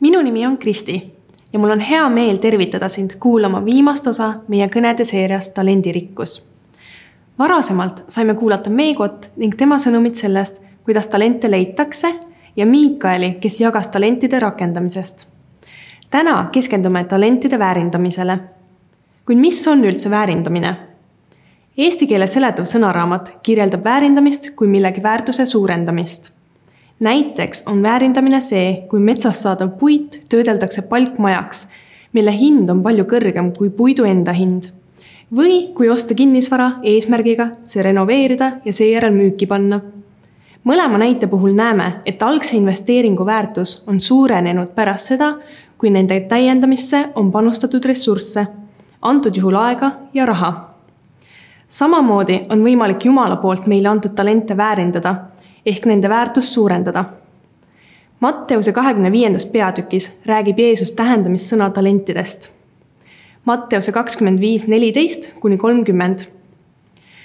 minu nimi on Kristi ja mul on hea meel tervitada sind kuulama viimast osa meie kõnede seeriast Talendirikkus. varasemalt saime kuulata Meegot ning tema sõnumit sellest, kuidas talente leitakse ja Miikaeli, kes jagas talentide rakendamisest. täna keskendume talentide väärindamisele. kuid mis on üldse väärindamine? Eesti keele seletav sõnaraamat kirjeldab väärindamist kui millegi väärtuse suurendamist näiteks on väärindamine see, kui metsast saadav puit töödeldakse palkmajaks, mille hind on palju kõrgem kui puidu enda hind. või kui osta kinnisvara eesmärgiga see renoveerida ja seejärel müüki panna. mõlema näite puhul näeme, et algse investeeringu väärtus on suurenenud pärast seda, kui nende täiendamisse on panustatud ressursse, antud juhul aega ja raha. samamoodi on võimalik Jumala poolt meile antud talente väärindada ehk nende väärtust suurendada. Matteuse kahekümne viiendas peatükis räägib Jeesus tähendamissõna talentidest. Matteuse kakskümmend viis, neliteist kuni kolmkümmend.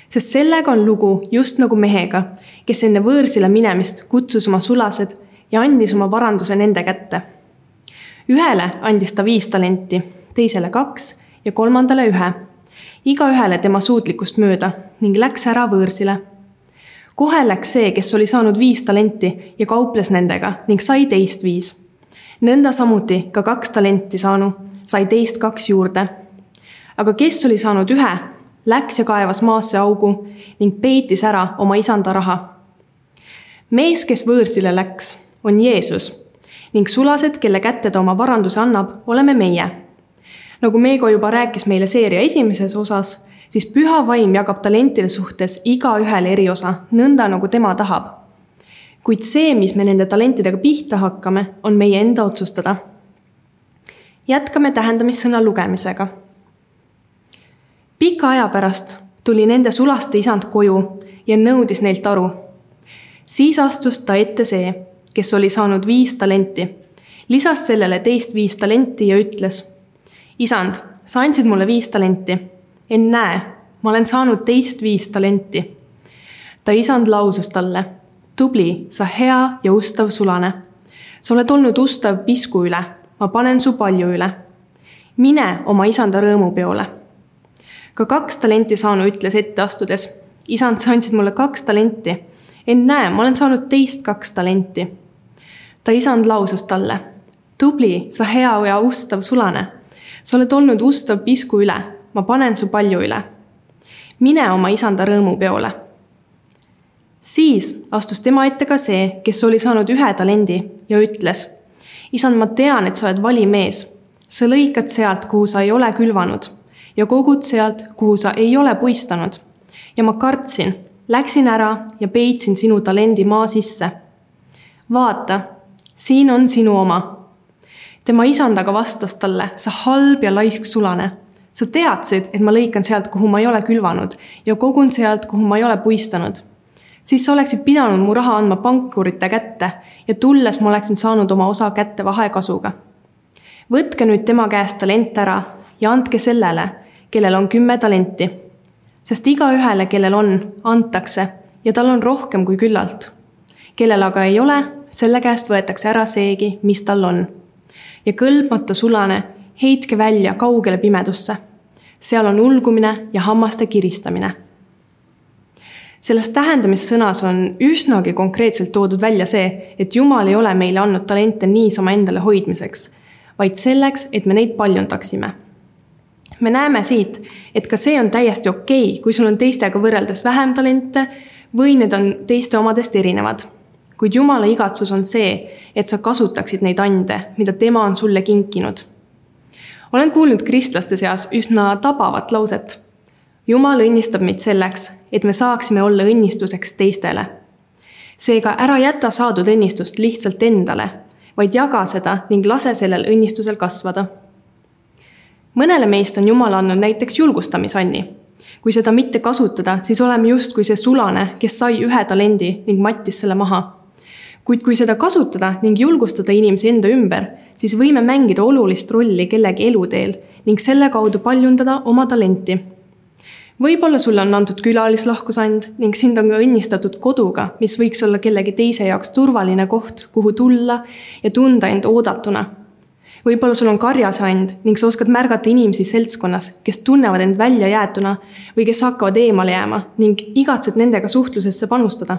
sest sellega on lugu just nagu mehega, kes enne võõrsile minemist kutsus oma sulased ja andis oma varanduse nende kätte. ühele andis ta viis talenti, teisele kaks ja kolmandale ühe, igaühele tema suutlikkust mööda ning läks ära võõrsile kohe läks see, kes oli saanud viis talenti ja kauples nendega ning sai teist viis. nõnda samuti ka kaks talenti saanu sai teist kaks juurde. aga kes oli saanud ühe, läks ja kaevas maasse augu ning peitis ära oma isanda raha. mees, kes võõrsile läks, on Jeesus ning sulased, kelle kätte ta oma varanduse annab, oleme meie. nagu Meego juba rääkis meile seeria esimeses osas siis püha vaim jagab talentide suhtes igaühele eriosa, nõnda nagu tema tahab. kuid see, mis me nende talentidega pihta hakkame, on meie enda otsustada. jätkame tähendamissõna lugemisega. pika aja pärast tuli nende sulaste isand koju ja nõudis neilt aru. siis astus ta ette see, kes oli saanud viis talenti, lisas sellele teist viis talenti ja ütles. isand, sa andsid mulle viis talenti ennäe, ma olen saanud teist viis talenti. ta isand lausus talle, tubli, sa hea ja ustav sulane. sa oled olnud ustav pisku üle, ma panen su palju üle. mine oma isanda rõõmupeole. ka kaks talenti saanu ütles ette astudes, isand, sa andsid mulle kaks talenti. ennäe, ma olen saanud teist kaks talenti. ta isand lausus talle, tubli, sa hea ja ustav sulane. sa oled olnud ustav pisku üle ma panen su palju üle. mine oma isanda rõõmupeole. siis astus tema ette ka see, kes oli saanud ühe talendi ja ütles. isand, ma tean, et sa oled vali mees. sa lõikad sealt, kuhu sa ei ole külvanud ja kogud sealt, kuhu sa ei ole puistanud. ja ma kartsin, läksin ära ja peitsin sinu talendi maa sisse. vaata, siin on sinu oma tema isand aga vastas talle, sa halb ja laisk sulane sa teadsid, et ma lõikan sealt, kuhu ma ei ole külvanud ja kogun sealt, kuhu ma ei ole puistanud. siis sa oleksid pidanud mu raha andma pankurite kätte ja tulles ma oleksin saanud oma osa kätte vahekasuga. võtke nüüd tema käest talent ära ja andke sellele, kellel on kümme talenti. sest igaühele, kellel on, antakse ja tal on rohkem kui küllalt. kellel aga ei ole, selle käest võetakse ära seegi, mis tal on. ja kõlbmata sulane heitke välja kaugele pimedusse. seal on ulgumine ja hammaste kiristamine. selles tähendamissõnas on üsnagi konkreetselt toodud välja see, et Jumal ei ole meile andnud talente niisama endale hoidmiseks, vaid selleks, et me neid paljundaksime me näeme siit, et ka see on täiesti okei okay,, kui sul on teistega võrreldes vähem talente või need on teiste omadest erinevad. kuid Jumala igatsus on see, et sa kasutaksid neid ande, mida tema on sulle kinkinud olen kuulnud kristlaste seas üsna tabavat lauset. jumal õnnistab meid selleks, et me saaksime olla õnnistuseks teistele. seega ära jäta saadud õnnistust lihtsalt endale, vaid jaga seda ning lase sellel õnnistusel kasvada. mõnele meist on Jumal andnud näiteks julgustamisanni. kui seda mitte kasutada, siis oleme justkui see sulane, kes sai ühe talendi ning mattis selle maha kuid kui seda kasutada ning julgustada inimesi enda ümber, siis võime mängida olulist rolli kellegi eluteel ning selle kaudu paljundada oma talenti. võib-olla sulle on antud külalislahkusand ning sind on ka õnnistatud koduga, mis võiks olla kellegi teise jaoks turvaline koht, kuhu tulla ja tunda end oodatuna, võib-olla sul on karjasand ning sa oskad märgata inimesi seltskonnas, kes tunnevad end väljajäetuna või kes hakkavad eemale jääma ning igatsed nendega suhtlusesse panustada.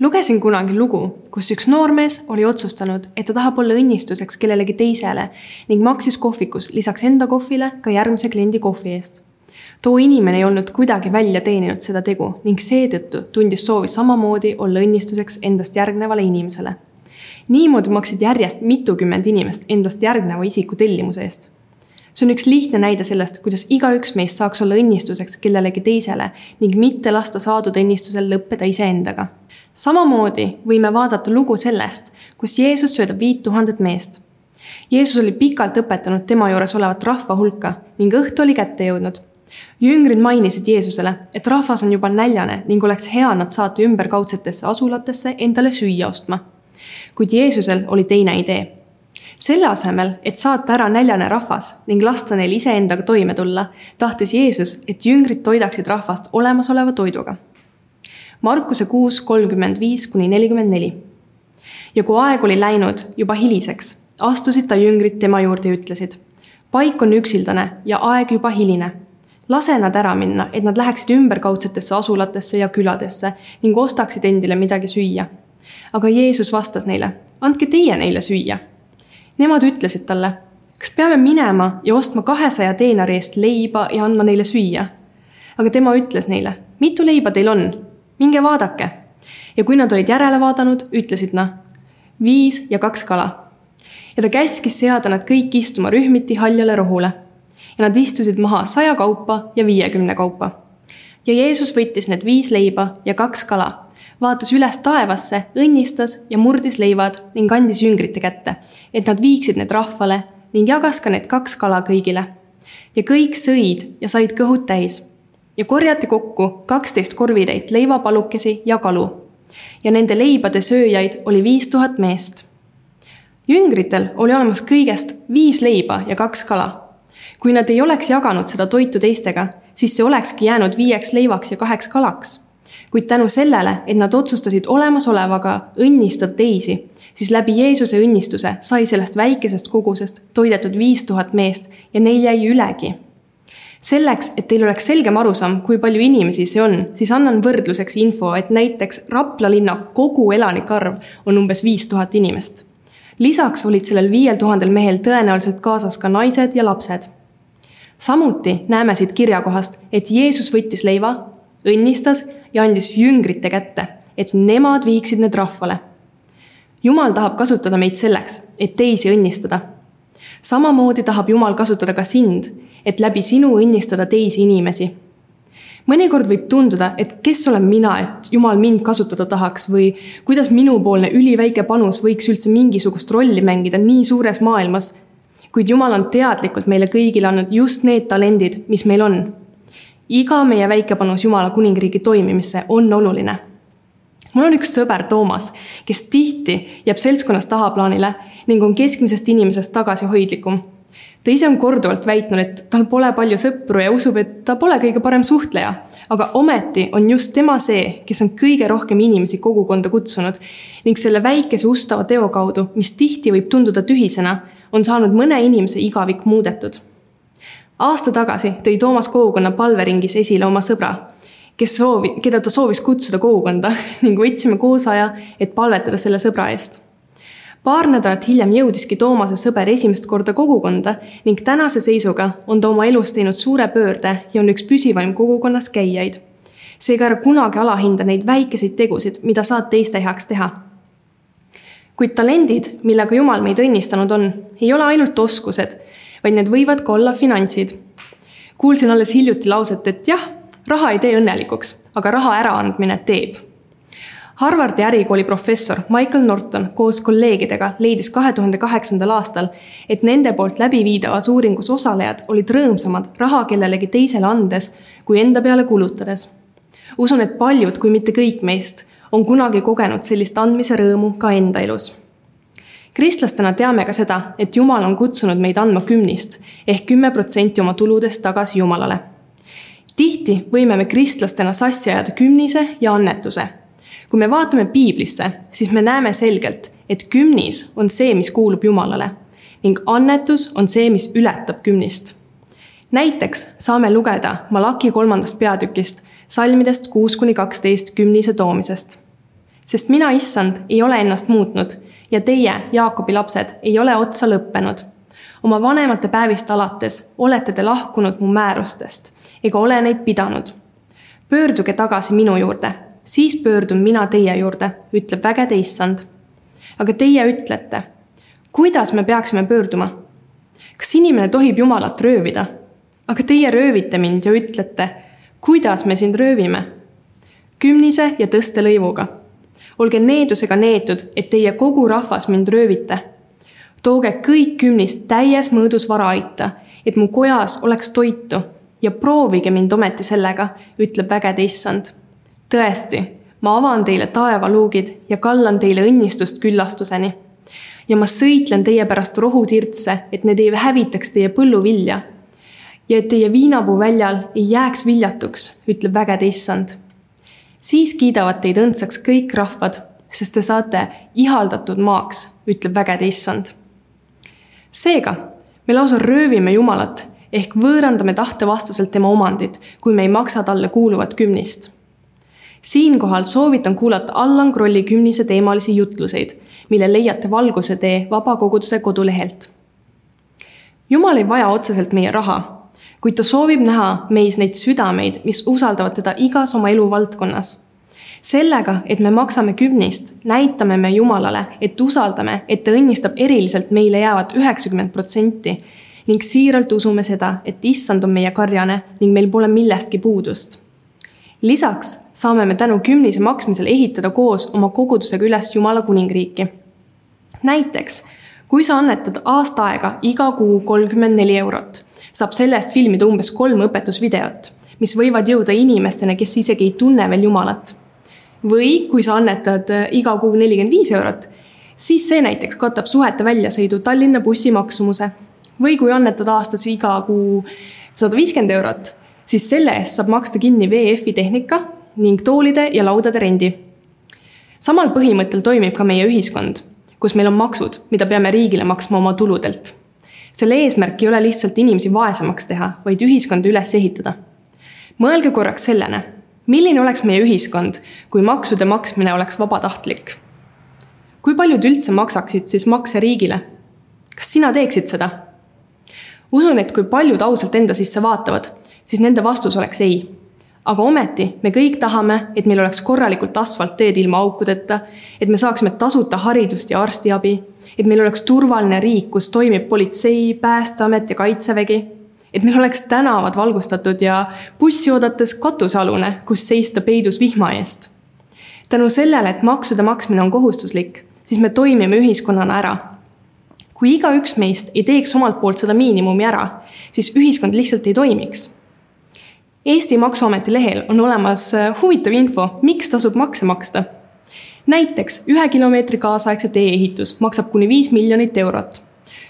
Lugesin kunagi lugu, kus üks noormees oli otsustanud, et ta tahab olla õnnistuseks kellelegi teisele ning maksis kohvikus lisaks enda kohvile ka järgmise kliendi kohvi eest too inimene ei olnud kuidagi välja teeninud seda tegu ning seetõttu tundis soovi samamoodi olla õnnistuseks endast järgnevale inimesele. niimoodi maksid järjest mitukümmend inimest endast järgneva isiku tellimuse eest. See on üks lihtne näide sellest, kuidas igaüks meist saaks olla õnnistuseks kellelegi teisele ning mitte lasta saadud õnnistusel lõppeda iseendaga. samamoodi võime vaadata lugu sellest, kus Jeesus söödab viit tuhandet meest Jeesus oli pikalt õpetanud tema juures olevat rahva hulka ning õhtu oli kätte jõudnud jüngrid mainisid Jeesusele, et rahvas on juba näljane ning oleks hea nad saata ümberkaudsetesse asulatesse endale süüa ostma. kuid Jeesusel oli teine idee. Selle asemel, et saata ära näljane rahvas ning lasta neil iseendaga toime tulla, tahtis Jeesus, et jüngrid toidaksid rahvast olemasoleva toiduga. Markuse kuus, kolmkümmend viis kuni nelikümmend neli. ja kui aeg oli läinud juba hiliseks, astusid ta jüngrid tema juurde ja ütlesid paik on üksildane ja aeg juba hiline lase nad ära minna, et nad läheksid ümberkaudsetesse asulatesse ja küladesse ning ostaksid endile midagi süüa. aga Jeesus vastas neile, andke teie neile süüa. Nemad ütlesid talle, kas peame minema ja ostma kahesaja teenari eest leiba ja andma neile süüa? aga tema ütles neile, mitu leiba teil on? minge vaadake. ja kui nad olid järele vaadanud, ütlesid nad, viis ja kaks kala. ja ta käskis seada nad kõik istuma rühmiti haljale rohule ja nad istusid maha saja kaupa ja viiekümne kaupa. ja Jeesus võttis need viis leiba ja kaks kala, vaatas üles taevasse, õnnistas ja murdis leivad ning andis jüngrite kätte, et nad viiksid need rahvale ning jagas ka need kaks kala kõigile. ja kõik sõid ja said kõhud täis ja korjati kokku kaksteist korvitäit leivapalukesi ja kalu. ja nende leibade sööjaid oli viis tuhat meest. jüngritel oli olemas kõigest viis leiba ja kaks kala kui nad ei oleks jaganud seda toitu teistega, siis see olekski jäänud viieks leivaks ja kaheks kalaks. Kuid tänu sellele, et nad otsustasid olemasolevaga õnnistada teisi, siis läbi Jeesuse õnnistuse sai sellest väikesest kogusest toidetud viis tuhat meest ja neil jäi ülegi. selleks, et teil oleks selgem arusaam, kui palju inimesi see on, siis annan võrdluseks info, et näiteks Rapla linna kogu elanike arv on umbes viis tuhat inimest lisaks olid sellel viiel tuhandel mehel tõenäoliselt kaasas ka naised ja lapsed samuti näeme siit kirjakohast, et Jeesus võttis leiva, õnnistas ja andis jüngrite kätte, et nemad viiksid need rahvale. Jumal tahab kasutada meid selleks, et teisi õnnistada. samamoodi tahab Jumal kasutada ka sind, et läbi sinu õnnistada teisi inimesi. mõnikord võib tunduda, et kes olen mina, et Jumal mind kasutada tahaks või kuidas minupoolne üliväike panus võiks üldse mingisugust rolli mängida nii suures maailmas kuid Jumal on teadlikult meile kõigile andnud just need talendid, mis meil on. Iga meie väike panus Jumala kuningriigi toimimisse on oluline. mul on üks sõber, Toomas, kes tihti jääb seltskonnas tahaplaanile ning on keskmisest inimesest tagasihoidlikum. ta ise on korduvalt väitnud, et tal pole palju sõpru ja usub, et ta pole kõige parem suhtleja. aga ometi on just tema see, kes on kõige rohkem inimesi kogukonda kutsunud ning selle väikese ustava teo kaudu, mis tihti võib tunduda tühisena on saanud mõne inimese igavik muudetud. Aasta tagasi tõi Toomas kogukonna palveringis esile oma sõbra, kes soovi, keda ta soovis kutsuda kogukonda ning võtsime koos aja, et palvetada selle sõbra eest. paar nädalat hiljem jõudiski Toomase sõber esimest korda kogukonda ning tänase seisuga on ta oma elus teinud suure pöörde ja on üks püsivaim kogukonnas käijaid seega ära kunagi alahinda neid väikeseid tegusid, mida saad teiste heaks teha kuid talendid, millega Jumal meid õnnistanud on, ei ole ainult oskused, vaid need võivad ka olla finantsid. kuulsin alles hiljuti lauset, et jah, raha ei tee õnnelikuks, aga raha äraandmine teeb. Harvardi ärikooli professor Michael Norton koos kolleegidega leidis kahe tuhande kaheksandal aastal, et nende poolt läbiviidavas uuringus osalejad olid rõõmsamad raha kellelegi teisele andes kui enda peale kulutades. usun, et paljud, kui mitte kõik meist on kunagi kogenud sellist andmise rõõmu ka enda elus. Kristlastena teame ka seda, et Jumal on kutsunud meid andma kümnist ehk kümme protsenti oma tuludest tagasi Jumalale. tihti võime me kristlastena sassi ajada kümnise ja annetuse. kui me vaatame piiblisse, siis me näeme selgelt, et kümnis on see, mis kuulub Jumalale ning annetus on see, mis ületab kümnist. näiteks saame lugeda Malaki kolmandast peatükist salmidest kuus kuni kaksteist kümnise toomisest. sest mina, issand, ei ole ennast muutnud ja teie, Jaakobi lapsed, ei ole otsa lõppenud. oma vanemate päevist alates olete te lahkunud mu määrustest ega ole neid pidanud. pöörduge tagasi minu juurde, siis pöördun mina teie juurde, ütleb vägede issand. aga teie ütlete, kuidas me peaksime pöörduma? kas inimene tohib Jumalat röövida? aga teie röövite mind ja ütlete, kuidas me sind röövime? kümnise ja tõstelõivuga. Olge needusega neetud, et teie kogu rahvas mind röövite. tooge kõik kümnist täies mõõdus varaaita, et mu kojas oleks toitu ja proovige mind ometi sellega, ütleb vägede issand. tõesti, ma avan teile taevaluugid ja kallan teile õnnistust küllastuseni. ja ma sõitlen teie pärast rohutirtse, et need ei hävitaks teie põlluvilja. ja et teie viinapuu väljal ei jääks viljatuks, ütleb vägede issand. Siis kiidavad teid õndsaks kõik rahvad, sest te saate ihaldatud maaks, ütleb vägede issand. seega, me lausa röövime Jumalat ehk võõrandame tahtevastaselt tema omandit, kui me ei maksa talle kuuluvat kümnist. siinkohal soovitan kuulata Allan Krolli kümnise teemalisi jutluseid, mille leiate Valguse tee vabakoguduse kodulehelt. jumal ei vaja otseselt meie raha, kuid ta soovib näha meis neid südameid, mis usaldavad teda igas oma eluvaldkonnas sellega, et me maksame kümnist, näitame me Jumalale, et usaldame, et ta õnnistab eriliselt meile jäävat üheksakümmend protsenti ning siiralt usume seda, et issand on meie karjane ning meil pole millestki puudust. lisaks saame me tänu kümnise maksmisel ehitada koos oma kogudusega üles Jumala kuningriiki. näiteks, kui sa annetad aasta aega iga kuu kolmkümmend neli eurot, saab selle eest filmida umbes kolm õpetusvideot, mis võivad jõuda inimesteni, kes isegi ei tunne veel Jumalat. või kui sa annetad äh, iga kuu nelikümmend viis eurot, siis see näiteks katab suhete väljasõidu Tallinna bussi maksumuse või kui annetad aastas iga kuu sada viiskümmend eurot, siis selle eest saab maksta kinni VEF-i tehnika ning toolide ja laudade rendi. samal põhimõttel toimib ka meie ühiskond, kus meil on maksud, mida peame riigile maksma oma tuludelt. Selle eesmärk ei ole lihtsalt inimesi vaesemaks teha, vaid ühiskonda üles ehitada. mõelge korraks sellele, milline oleks meie ühiskond, kui maksude maksmine oleks vabatahtlik? kui paljud üldse maksaksid siis makse riigile? kas sina teeksid seda? usun, et kui paljud ausalt enda sisse vaatavad, siis nende vastus oleks ei. Aga ometi me kõik tahame, et meil oleks korralikult asfaltteed ilma aukudeta, et me saaksime tasuta haridust ja arstiabi, et meil oleks turvaline riik, kus toimib politsei, päästeamet ja kaitsevägi, et meil oleks tänavad valgustatud ja bussi oodates katusealune, kus seista peidus vihma eest. tänu sellele, et maksude maksmine on kohustuslik, siis me toimime ühiskonnana ära kui igaüks meist ei teeks omalt poolt seda miinimumi ära, siis ühiskond lihtsalt ei toimiks. Eesti Maksuameti lehel on olemas äh, huvitav info, miks tasub makse maksta. näiteks ühe kilomeetri kaasaegse tee-ehitus maksab kuni viis miljonit eurot.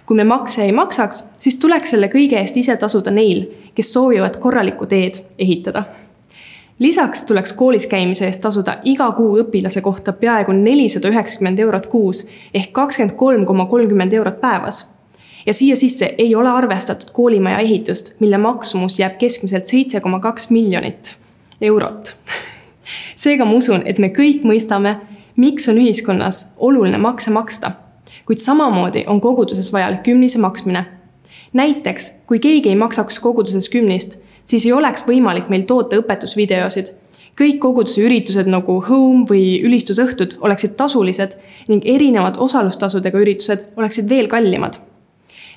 kui me makse ei maksaks, siis tuleks selle kõige eest ise tasuda neil, kes soovivad korralikku teed ehitada lisaks tuleks koolis käimise eest tasuda iga kuu õpilase kohta peaaegu nelisada üheksakümmend eurot kuus ehk kakskümmend kolm koma kolmkümmend eurot päevas. Ja siia sisse ei ole arvestatud koolimaja ehitust, mille maksumus jääb keskmiselt seitse koma kaks miljonit eurot. seega ma usun, et me kõik mõistame, miks on ühiskonnas oluline makse maksta, kuid samamoodi on koguduses vajalik kümnise maksmine. näiteks, kui keegi ei maksaks koguduses kümnist siis ei oleks võimalik meil toota õpetusvideosid. kõik koguduse üritused nagu Home või ülistusõhtud oleksid tasulised ning erinevad osalustasudega üritused oleksid veel kallimad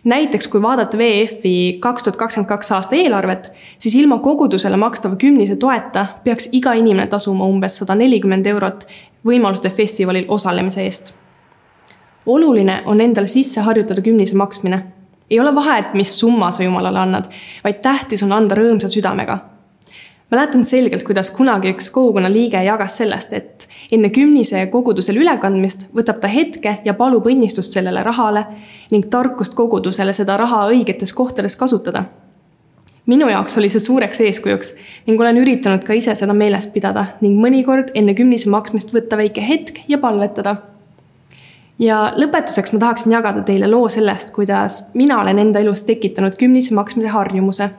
näiteks kui vaadata VEF-i kaks tuhat kakskümmend kaks aasta eelarvet, siis ilma kogudusele makstava kümnise toeta peaks iga inimene tasuma umbes sada nelikümmend eurot võimaluste festivalil osalemise eest. oluline on endale sisse harjutada kümnise maksmine ei ole vahet, mis summa sa Jumalale annad, vaid tähtis on anda rõõmsa südamega. Mäletan selgelt, kuidas kunagi üks kogukonna liige jagas sellest, et enne kümnise kogudusele ülekandmist võtab ta hetke ja palub õnnistust sellele rahale ning tarkust kogudusele seda raha õigetes kohtades kasutada. minu jaoks oli see suureks eeskujuks ning olen üritanud ka ise seda meeles pidada ning mõnikord enne kümnise maksmist võtta väike hetk ja palvetada ja lõpetuseks ma tahaksin jagada teile loo sellest, kuidas mina olen enda elus tekitanud kümnise maksmise harjumuse.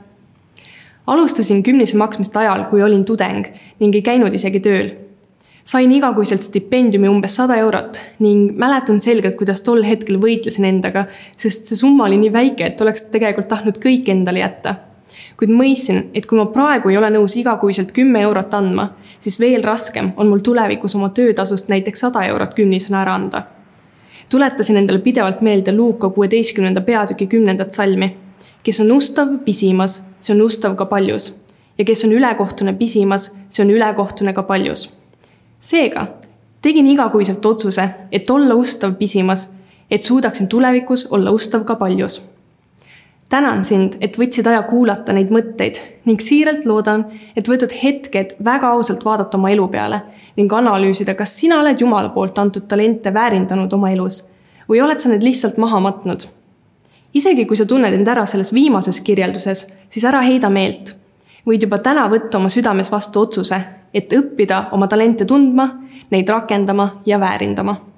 Alustasin kümnise maksmist ajal, kui olin tudeng ning ei käinud isegi tööl. sain igakuiselt stipendiumi umbes sada eurot ning mäletan selgelt, kuidas tol hetkel võitlesin endaga, sest see summa oli nii väike, et oleks tegelikult tahtnud kõik endale jätta kuid mõistsin, et kui ma praegu ei ole nõus igakuiselt kümme eurot andma, siis veel raskem on mul tulevikus oma töötasust näiteks sada eurot kümnisena ära anda tuletasin endale pidevalt meelde Luuka kuueteistkümnenda peatüki kümnendat salmi. Kes on ustav pisimas, see on ustav ka paljus. ja kes on ülekohtune pisimas, see on ülekohtune ka paljus. seega tegin igakuiselt otsuse, et olla ustav pisimas, et suudaksin tulevikus olla ustav ka paljus tänan sind, et võtsid aja kuulata neid mõtteid ning siiralt loodan, et võtad hetked väga ausalt vaadata oma elu peale ning analüüsida, kas sina oled Jumala poolt antud talente väärindanud oma elus või oled sa need lihtsalt maha matnud. Isegi kui sa tunned end ära selles viimases kirjelduses, siis ära heida meelt. võid juba täna võtta oma südames vastu otsuse, et õppida oma talente tundma, neid rakendama ja väärindama